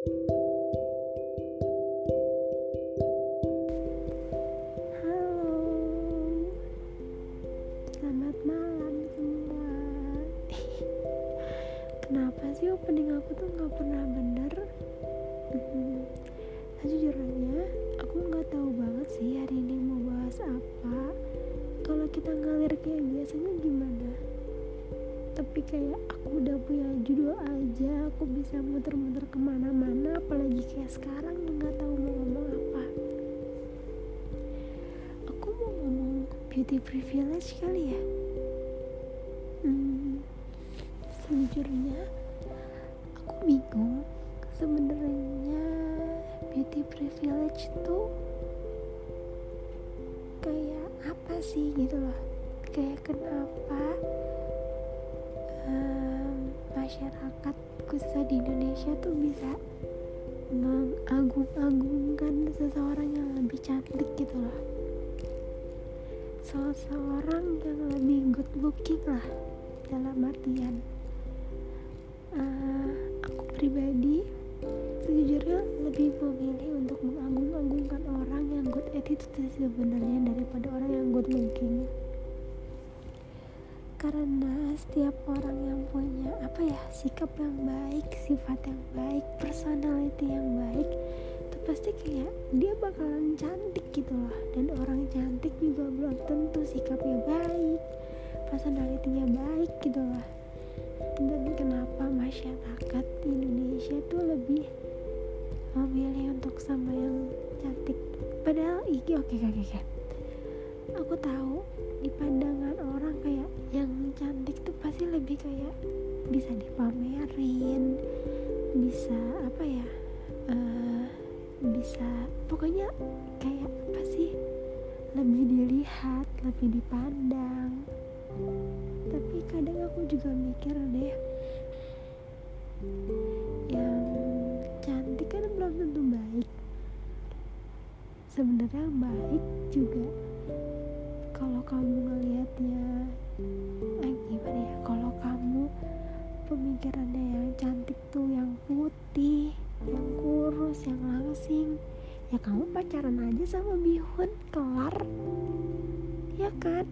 kenapa sih opening aku tuh nggak pernah bener? Hmm, sejujurnya aku nggak tahu banget sih hari ini mau bahas apa. Kalau kita ngalir kayak biasanya gimana tapi kayak aku udah punya judul aja aku bisa muter-muter ke mana-mana apalagi kayak sekarang nggak tahu mau ngomong apa. Aku mau ngomong beauty privilege kali ya? Hmm, sejujurnya aku bingung sebenarnya beauty privilege tuh kayak apa sih gitu loh? Kayak kenapa um, masyarakat khususnya di Indonesia tuh bisa mengagung-agungkan seseorang yang lebih cantik gitu loh. Seseorang yang lebih good looking lah dalam artian. Uh, aku pribadi sejujurnya lebih memilih untuk mengagung-agungkan orang yang good attitude sebenarnya daripada orang yang good looking karena setiap orang yang punya apa ya sikap yang baik sifat yang baik personality yang baik itu pasti kayak dia bakalan cantik gitu loh. Dan orang cantik juga belum tentu sikapnya baik personalitinya baik gitu loh. Dan kenapa masyarakat di Indonesia tuh lebih memilih untuk sama yang cantik? Padahal iki oke oke oke. Aku tahu di pandangan orang kayak lebih kayak bisa dipamerin bisa apa ya uh, bisa pokoknya kayak apa sih lebih dilihat lebih dipandang. Tapi kadang aku juga mikir deh yang cantik kan belum tentu baik. Sebenarnya baik juga kalau kamu ngelihatnya eh, gimana ya? Kalau kamu pemikirannya yang cantik tuh yang putih yang kurus yang langsing ya kamu pacaran aja sama bihun kelar. Ya kan?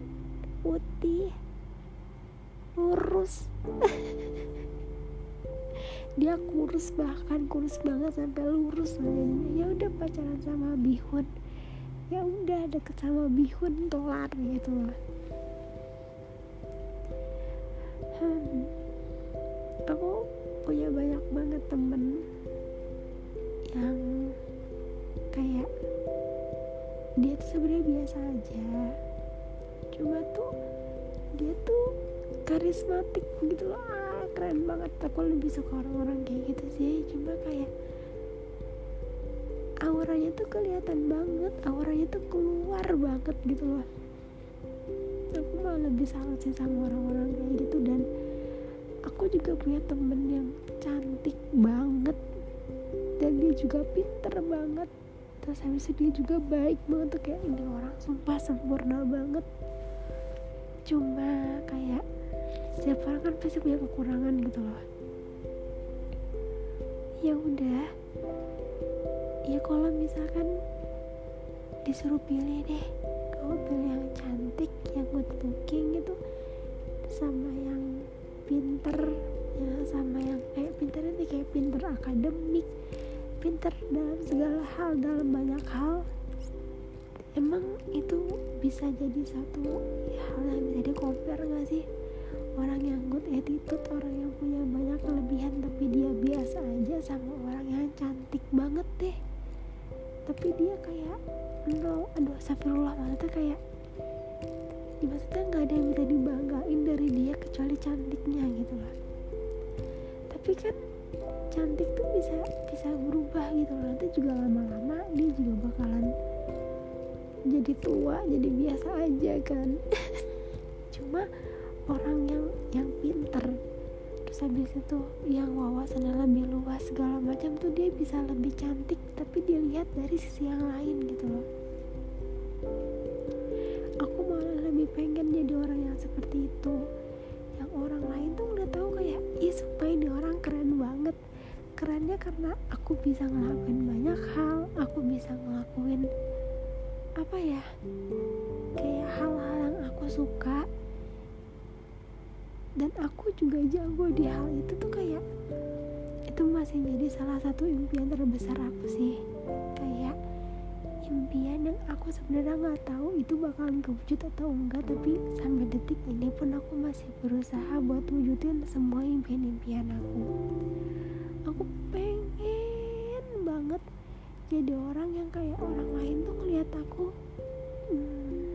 Putih lurus dia kurus bahkan kurus banget sampai lurus ya udah pacaran sama bihun. Ya udah deket sama bihun kelar gitu loh banyak banget temen yang kayak dia tuh sebenarnya biasa aja. Cuma tuh dia tuh karismatik gitu loh. Ah, keren banget. Aku lebih suka orang-orang kayak gitu sih. Cuma kayak auranya tuh kelihatan banget. Auranya tuh keluar banget gitu loh. Aku malah lebih salut sih sama orang-orang kayak gitu. Dan aku juga punya temen yang cantik banget. Dan dia juga pinter banget. Terus habis itu dia juga baik banget tuh kayak ini orang sumpah sempurna banget. Cuma kayak setiap orang kan pasti punya kekurangan gitu loh. Ya udah. Ya kalau misalkan disuruh pilih deh kamu pilih yang cantik yang good looking gitu sama yang pinter ya sama yang kayak pinter ini kayak pinter akademik pinter dalam segala hal dalam banyak hal. Emang itu bisa jadi satu hal yang bisa di compare gak sih? Orang yang good attitude orang yang punya banyak kelebihan tapi dia biasa aja sama orang yang cantik banget deh. Tapi dia kayak no aduh astagfirullah maksudnya kayak ya maksudnya nggak ada yang bisa dibanggain dari dia kecuali cantiknya gitu loh tapi kan cantik tuh bisa bisa berubah gitu nanti juga lama-lama dia juga bakalan jadi tua jadi biasa aja kan. Cuma orang yang yang pinter terus habis itu yang wawasannya lebih luas segala macam tuh dia bisa lebih cantik tapi dilihat dari sisi yang lain gitu loh. Aku malah lebih pengen jadi orang yang seperti itu yang orang lain tuh udah tahu kayak ih supaya dia orang keren banget. Kerennya karena aku bisa ngelakuin banyak hal aku bisa ngelakuin apa ya kayak hal-hal yang aku suka. Dan aku juga jago di hal itu tuh kayak itu masih jadi salah satu impian terbesar aku sih. Kayak impian yang aku sebenarnya nggak tahu itu bakalan kewujud atau enggak tapi sampai detik ini pun aku masih berusaha buat wujudin semua impian-impian aku. Aku pengen banget jadi orang yang kayak orang lain tuh ngeliat aku hmm,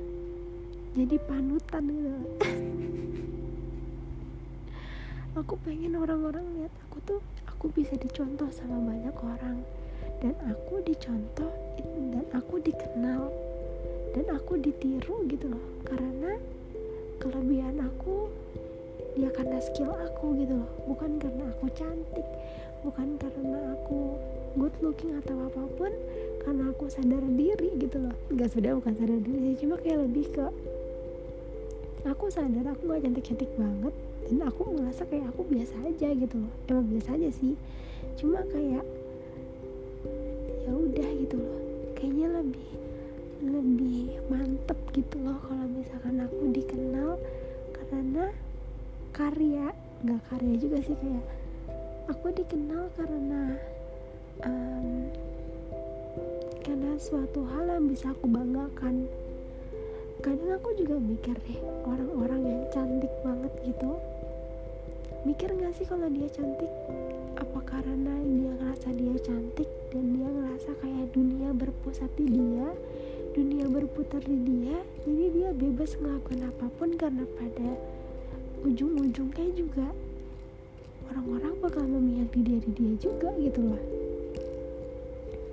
jadi panutan gitu. Aku pengen orang-orang lihat aku tuh aku bisa dicontoh sama banyak orang. Dan aku dicontoh dan aku dikenal. Dan aku ditiru gitu loh. Karena kelebihan aku ya karena skill aku gitu loh. Bukan karena aku cantik. Bukan karena aku good looking atau apa pun. Karena aku sadar diri gitu loh. Nggak sudah bukan sadar diri cuma kayak lebih ke aku sadar aku gak cantik cantik banget. Dan aku ngerasa kayak aku biasa aja gitu loh. Emang biasa aja sih. Cuma kayak ya udah gitu loh kayaknya lebih lebih mantep gitu loh kalau misalkan aku dikenal. Karena karya nggak karya juga sih kayak aku dikenal karena um, karena suatu hal yang bisa aku banggakan. Kadang aku juga mikir deh orang-orang yang cantik banget gitu mikir gak sih kalau dia cantik karena dia ngerasa dia cantik dan dia ngerasa kayak dunia berpusat di dia dunia berputar di dia jadi dia bebas ngelakuin apa pun karena pada ujung-ujungnya juga orang-orang bakal memihak di dia di dia juga gitu loh.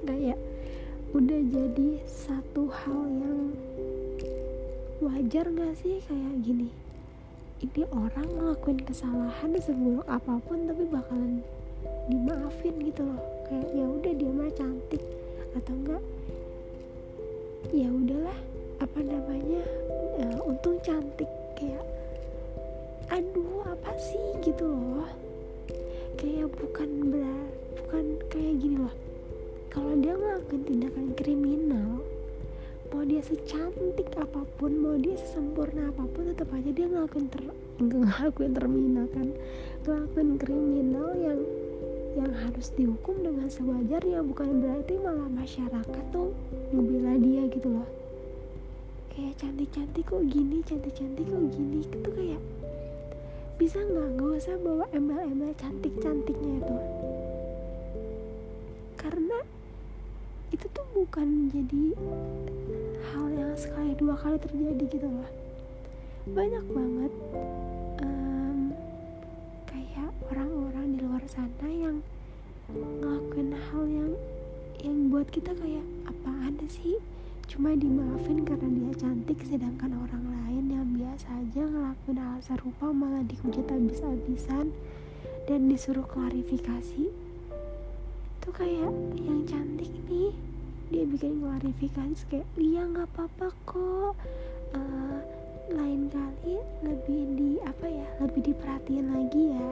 Kayak udah jadi satu hal yang wajar gak sih kayak gini? Ini orang ngelakuin kesalahan seburuk apa pun tapi bakalan dimaafin gitu loh. Kayak ya udah dia mah cantik. Atau enggak ya udahlah apa namanya ya, untung cantik. Kayak aduh apa sih? Gitu loh. Kayak bukan berar bukan kayak gini loh. Kalau dia ngelakuin tindakan kriminal mau dia secantik apa pun mau dia sesempurna apa pun tetap aja dia ngelakuin ter ngelakuin terminal kan. Ngelakuin kriminal yang yang harus dihukum dengan sewajarnya bukan berarti malah masyarakat tuh ngebela dia gitu loh. Kayak cantik-cantik kok gini cantik-cantik kok gini itu kayak bisa nggak? Nggak usah bawa embel-embel cantik-cantiknya itu. Karena itu tuh bukan jadi hal yang sekali dua kali terjadi gitu loh. Banyak banget um, kayak orang-orang di luar sana ngelakuin hal yang yang buat kita kayak apaan sih? Cuma dimaafin karena dia cantik sedangkan orang lain yang biasa aja ngelakuin hal serupa malah dihujat habis-habisan dan disuruh klarifikasi. Tuh kayak yang cantik nih. Dia bikin klarifikasi kayak iya nggak apa-apa kok. Uh, lain kali lebih di apa ya lebih diperhatiin lagi ya.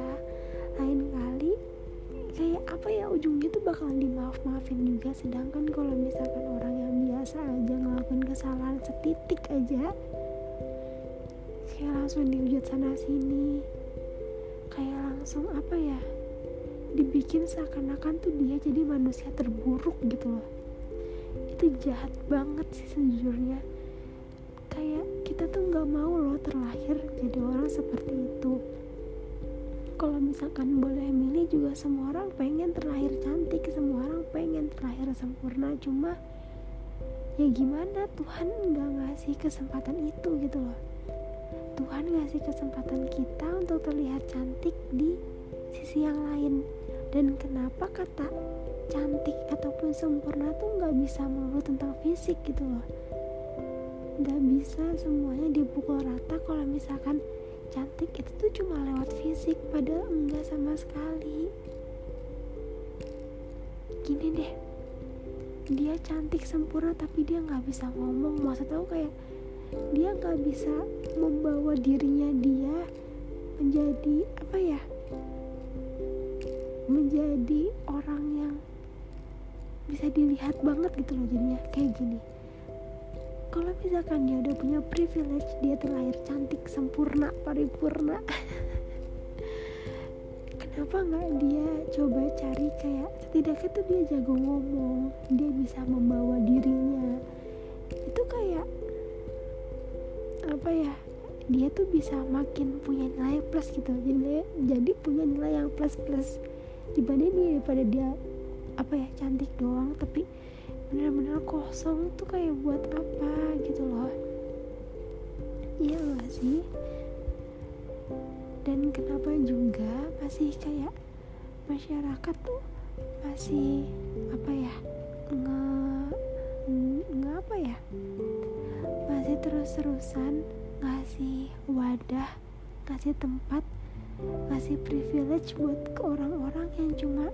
Lain kali kayak apa ya ujungnya tuh bakalan dimaaf maafin juga. Sedangkan kalau misalkan orang yang biasa aja ngelakuin kesalahan setitik aja kayak langsung dihujat sana sini kayak langsung apa ya dibikin seakan-akan tuh dia jadi manusia terburuk gitu loh. Itu jahat banget sih sejujurnya. Kayak kita tuh nggak mau loh terlahir jadi orang seperti itu kalau misalkan boleh milih juga semua orang pengen terlahir cantik semua orang pengen terlahir sempurna cuma ya gimana? Tuhan nggak ngasih kesempatan itu gitu loh. Tuhan ngasih kesempatan kita untuk terlihat cantik di sisi yang lain. Dan kenapa kata cantik ataupun sempurna tuh nggak bisa melulu tentang fisik gitu loh? Nggak bisa semuanya dipukul rata kalau misalkan cantik itu tuh cuma lewat fisik padahal enggak sama sekali. Gini deh dia cantik sempurna tapi dia nggak bisa ngomong. Maksud aku kayak dia nggak bisa membawa dirinya dia menjadi apa ya menjadi orang yang bisa dilihat banget gitu loh jadinya. Kayak gini kalau misalkan dia udah punya privilege dia terlahir cantik sempurna paripurna. Kenapa nggak dia coba cari kayak setidaknya tuh dia jago ngomong dia bisa membawa dirinya. Itu kayak apa ya dia tuh bisa makin punya nilai plus gitu. Jadi jadi punya nilai yang plus plus dibanding dia daripada dia apa ya cantik doang. Tapi bener-bener kosong tuh kayak buat apa gitu loh. Iya gak sih? Dan kenapa juga masih kayak masyarakat tuh masih apa ya nge nge apa ya masih terus-terusan ngasih wadah ngasih tempat ngasih privilege buat ke orang-orang yang cuma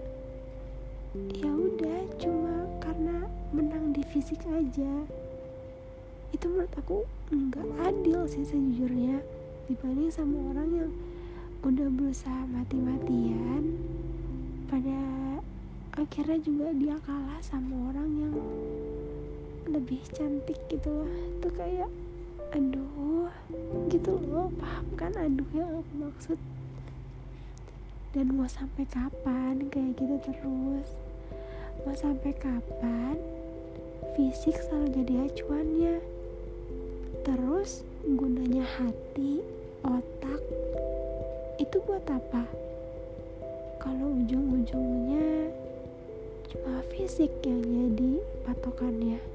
ya udah cuma karena menang di fisik aja. Itu menurut aku nggak adil sih sejujurnya dibanding sama orang yang udah berusaha mati-matian pada akhirnya juga dia kalah sama orang yang lebih cantik gitu loh. Tuh kayak aduh gitu loh paham kan? Aduh yang aku maksud. Dan mau sampai kapan kayak gitu terus mau sampai kapan fisik selalu jadi acuannya? Terus gunanya hati otak itu buat apa? Kalau ujung-ujungnya cuma fisik yang jadi patokannya